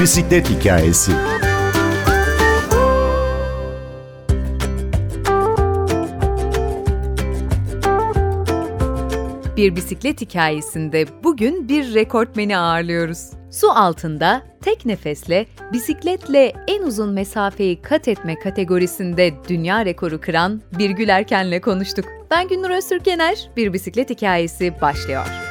Bisiklet hikayesi. Bir bisiklet hikayesinde bugün bir rekortmeni ağırlıyoruz. Su altında tek nefesle bisikletle en uzun mesafeyi kat etme kategorisinde dünya rekoru kıran Birgül Erken'le konuştuk. Ben Günnur Öztürkener, Bir Bisiklet Hikayesi başlıyor.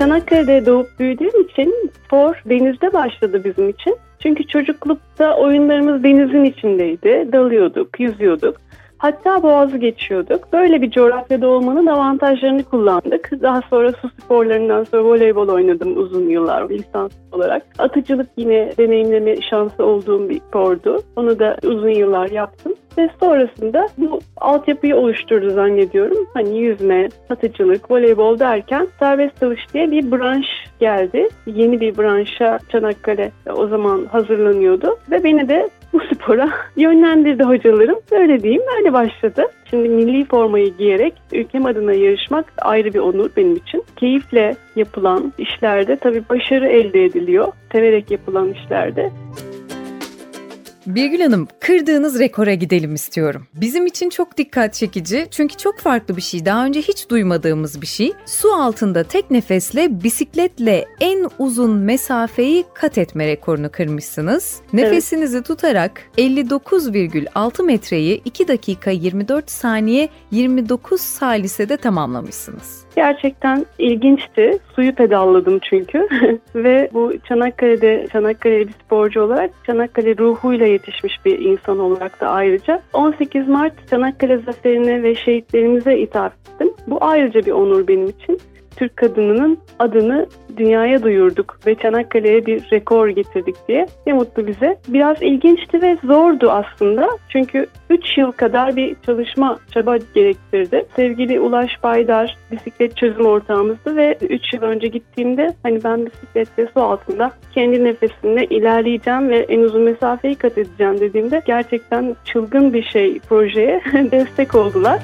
Çanakkale'de doğup büyüdüğüm için spor denizde başladı bizim için. Çünkü çocuklukta oyunlarımız denizin içindeydi. Dalıyorduk, yüzüyorduk. Hatta boğazı geçiyorduk. Böyle bir coğrafyada olmanın avantajlarını kullandık. Daha sonra su sporlarından sonra voleybol oynadım uzun yıllar lisans olarak. Atıcılık yine deneyimleme şansı olduğum bir spordu. Onu da uzun yıllar yaptım. Ve sonrasında bu altyapıyı oluşturdu zannediyorum. Hani yüzme, atıcılık, voleybol derken serbest dalış diye bir branş geldi. Yeni bir branşa Çanakkale o zaman hazırlanıyordu. Ve beni de bu spora yönlendirdi hocalarım. Öyle diyeyim öyle başladı. Şimdi milli formayı giyerek ülkem adına yarışmak ayrı bir onur benim için. Keyifle yapılan işlerde tabii başarı elde ediliyor. Severek yapılan işlerde. Birgül Hanım, kırdığınız rekora gidelim istiyorum. Bizim için çok dikkat çekici çünkü çok farklı bir şey. Daha önce hiç duymadığımız bir şey. Su altında tek nefesle bisikletle en uzun mesafeyi kat etme rekorunu kırmışsınız. Nefesinizi evet. tutarak 59,6 metreyi 2 dakika 24 saniye 29 salisede tamamlamışsınız. Gerçekten ilginçti. Suyu pedalladım çünkü. Ve bu Çanakkale'de Çanakkale'li bir sporcu olarak Çanakkale ruhuyla yetişmiş bir insan olarak da ayrıca 18 Mart Çanakkale zaferine ve şehitlerimize ithaf ettim. Bu ayrıca bir onur benim için. Türk kadınının adını dünyaya duyurduk ve Çanakkale'ye bir rekor getirdik diye. Ne mutlu bize. Biraz ilginçti ve zordu aslında. Çünkü 3 yıl kadar bir çalışma, çaba gerektirdi. Sevgili Ulaş Baydar bisiklet çözüm ortağımızdı ve 3 yıl önce gittiğimde hani ben bisikletle su altında kendi nefesimle ilerleyeceğim ve en uzun mesafeyi kat edeceğim dediğimde gerçekten çılgın bir şey projeye destek oldular.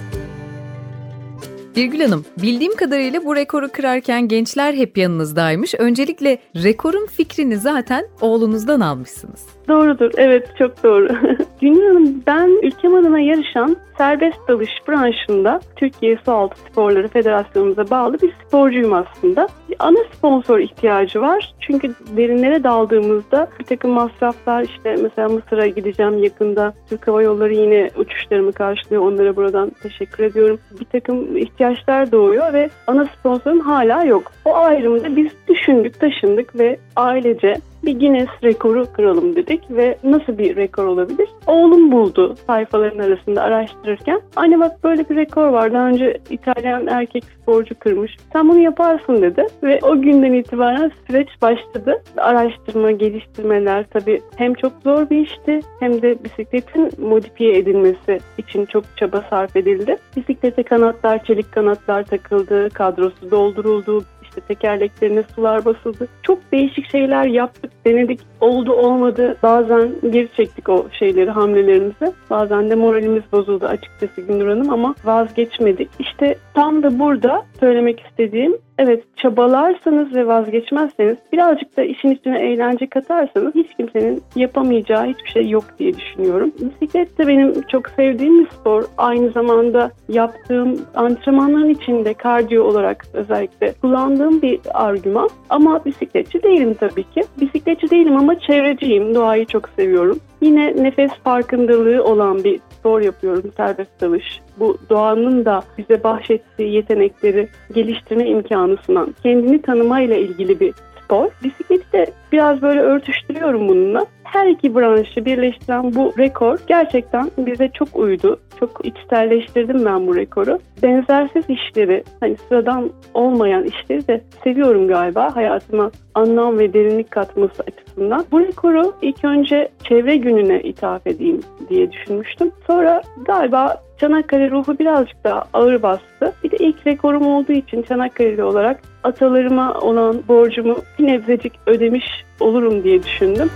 Birgül Hanım, bildiğim kadarıyla bu rekoru kırarken gençler hep yanınızdaymış. Öncelikle rekorun fikrini zaten oğlunuzdan almışsınız. Doğrudur, evet çok doğru. Gülnur Hanım, ben ülkem adına yarışan serbest dalış branşında Türkiye Sualtı Sporları Federasyonumuza bağlı bir sporcuyum aslında. Bir ana sponsor ihtiyacı var. Çünkü derinlere daldığımızda bir takım masraflar işte mesela Mısır'a gideceğim yakında. Türk Hava Yolları yine uçuşlarımı karşılıyor. Onlara buradan teşekkür ediyorum. Bir takım ihtiyaçlar doğuyor ve ana sponsorum hala yok. O ayrımda biz düşündük, taşındık ve ailece bir Guinness rekoru kıralım dedik ve nasıl bir rekor olabilir? Oğlum buldu sayfaların arasında araştırırken. Anne bak böyle bir rekor var. Daha önce İtalyan erkek sporcu kırmış. Sen bunu yaparsın dedi ve o günden itibaren süreç başladı. Araştırma, geliştirmeler tabii hem çok zor bir işti hem de bisikletin modifiye edilmesi için çok çaba sarf edildi. Bisiklete kanatlar, çelik kanatlar takıldı, kadrosu dolduruldu, işte tekerleklerine sular basıldı. Çok değişik şeyler yaptık, denedik. Oldu olmadı. Bazen geri çektik o şeyleri, hamlelerimizi. Bazen de moralimiz bozuldu açıkçası Gündür Hanım ama vazgeçmedik. İşte tam da burada söylemek istediğim Evet çabalarsanız ve vazgeçmezseniz birazcık da işin üstüne eğlence katarsanız hiç kimsenin yapamayacağı hiçbir şey yok diye düşünüyorum. Bisiklet de benim çok sevdiğim bir spor. Aynı zamanda yaptığım antrenmanların içinde kardiyo olarak özellikle kullandığım bir argüman. Ama bisikletçi değilim tabii ki. Bisikletçi değilim ama çevreciyim. Doğayı çok seviyorum. Yine nefes farkındalığı olan bir spor yapıyorum, serbest dalış. Bu doğanın da bize bahşettiği yetenekleri geliştirme imkanı sunan, kendini tanımayla ilgili bir spor. Bisikleti de biraz böyle örtüştürüyorum bununla. Her iki branşı birleştiren bu rekor gerçekten bize çok uydu. Çok içselleştirdim ben bu rekoru. Benzersiz işleri, hani sıradan olmayan işleri de seviyorum galiba hayatıma anlam ve derinlik katması açısından. Bu rekoru ilk önce çevre gününe ithaf edeyim diye düşünmüştüm. Sonra galiba Çanakkale ruhu birazcık daha ağır bastı. Bir de ilk rekorum olduğu için Çanakkale'li olarak atalarıma olan borcumu bir nebzecik ödemiş olurum diye düşündüm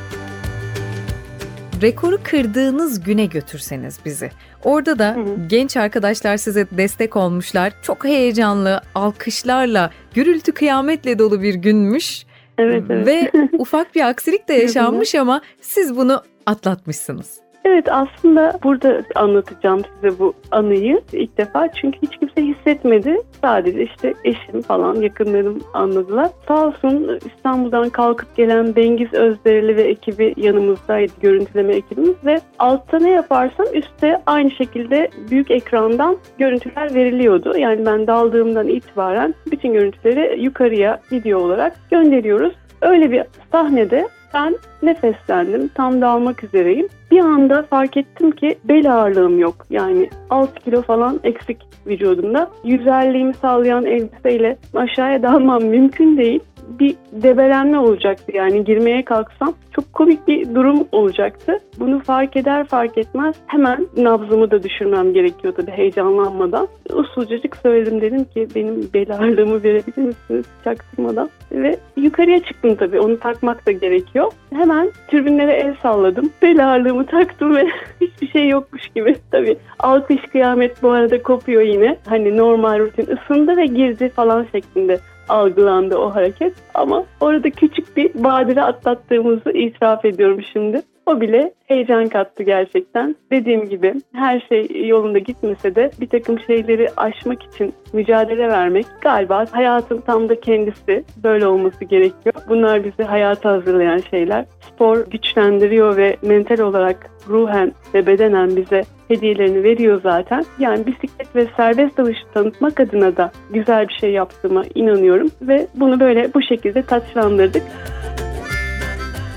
rekoru kırdığınız güne götürseniz bizi. Orada da hı hı. genç arkadaşlar size destek olmuşlar. Çok heyecanlı, alkışlarla, gürültü kıyametle dolu bir günmüş. Evet, evet. Ve ufak bir aksilik de yaşanmış ama siz bunu atlatmışsınız. Evet aslında burada anlatacağım size bu anıyı ilk defa çünkü hiç kimse hissetmedi. Sadece işte eşim falan yakınlarım anladılar. Sağ olsun İstanbul'dan kalkıp gelen Bengiz Özdereli ve ekibi yanımızdaydı görüntüleme ekibimiz ve altta ne yaparsam üstte aynı şekilde büyük ekrandan görüntüler veriliyordu. Yani ben daldığımdan itibaren bütün görüntüleri yukarıya video olarak gönderiyoruz. Öyle bir sahnede ben nefeslendim. Tam dalmak üzereyim. Bir anda fark ettim ki bel ağırlığım yok. Yani 6 kilo falan eksik vücudumda. Yüzerliğimi sağlayan elbiseyle aşağıya dalmam mümkün değil bir debelenme olacaktı. Yani girmeye kalksam çok komik bir durum olacaktı. Bunu fark eder fark etmez hemen nabzımı da düşürmem gerekiyor tabii heyecanlanmadan. Usulcacık söyledim dedim ki benim bel ağırlığımı verebilir misiniz çaktırmadan. Ve yukarıya çıktım tabii onu takmak da gerekiyor. Hemen türbinlere el salladım. Bel ağırlığımı taktım ve hiçbir şey yokmuş gibi. Tabii alkış kıyamet bu arada kopuyor yine. Hani normal rutin ısındı ve girdi falan şeklinde algılandı o hareket. Ama orada küçük bir badire atlattığımızı itiraf ediyorum şimdi. O bile heyecan kattı gerçekten. Dediğim gibi her şey yolunda gitmese de bir takım şeyleri aşmak için mücadele vermek galiba hayatın tam da kendisi böyle olması gerekiyor. Bunlar bizi hayata hazırlayan şeyler. Spor güçlendiriyor ve mental olarak ruhen ve bedenen bize hediyelerini veriyor zaten. Yani bisiklet ve serbest dalışı tanıtmak adına da güzel bir şey yaptığıma inanıyorum ve bunu böyle bu şekilde taçlandırdık.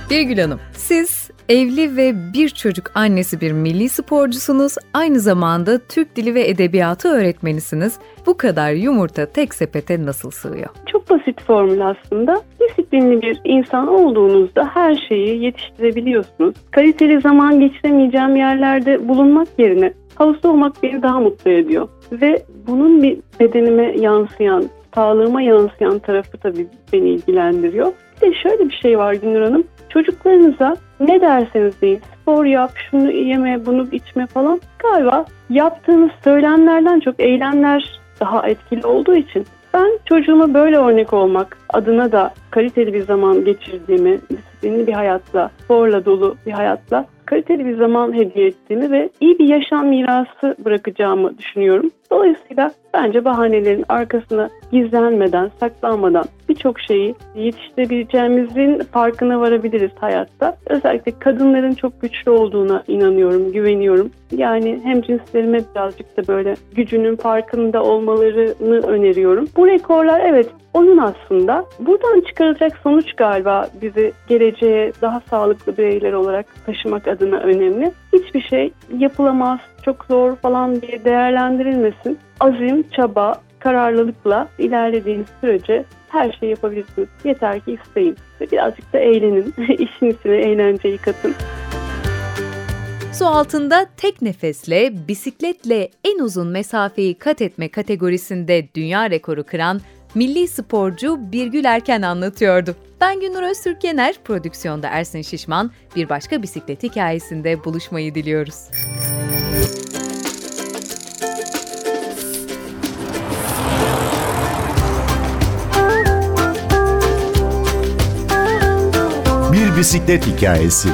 Birgül Hanım, siz evli ve bir çocuk annesi bir milli sporcusunuz, aynı zamanda Türk Dili ve Edebiyatı öğretmenisiniz. Bu kadar yumurta tek sepete nasıl sığıyor? Çok basit formül aslında. Disiplinli bir insan olduğunuzda her şeyi yetiştirebiliyorsunuz. Kaliteli zaman geçiremeyeceğim yerlerde bulunmak yerine havuzda olmak beni daha mutlu ediyor. Ve bunun bir bedenime yansıyan, sağlığıma yansıyan tarafı tabii beni ilgilendiriyor. Bir de şöyle bir şey var Gündür Hanım. Çocuklarınıza ne derseniz deyin spor yap, şunu yeme, bunu içme falan galiba yaptığınız söylemlerden çok eylemler daha etkili olduğu için ben çocuğuma böyle örnek olmak adına da kaliteli bir zaman geçirdiğimi, disiplinli bir hayatla, sporla dolu bir hayatla kaliteli bir zaman hediye ettiğimi ve iyi bir yaşam mirası bırakacağımı düşünüyorum. Dolayısıyla bence bahanelerin arkasına gizlenmeden, saklanmadan birçok şeyi yetiştirebileceğimizin farkına varabiliriz hayatta. Özellikle kadınların çok güçlü olduğuna inanıyorum, güveniyorum. Yani hem cinslerime birazcık da böyle gücünün farkında olmalarını öneriyorum. Bu rekorlar evet onun aslında. Buradan çıkarılacak sonuç galiba bizi geleceğe daha sağlıklı bireyler olarak taşımak adına önemli. Hiçbir şey yapılamaz, çok zor falan diye değerlendirilmesin. Azim, çaba, kararlılıkla ilerlediğiniz sürece her şeyi yapabilirsiniz. Yeter ki isteyin ve birazcık da eğlenin. İşin içine eğlenceyi katın. Su altında tek nefesle, bisikletle en uzun mesafeyi kat etme kategorisinde dünya rekoru kıran milli sporcu Birgül Erken anlatıyordu. Ben Günür Öztürk Yener, prodüksiyonda Ersin Şişman, bir başka bisiklet hikayesinde buluşmayı diliyoruz. Bisiklet hikayesi.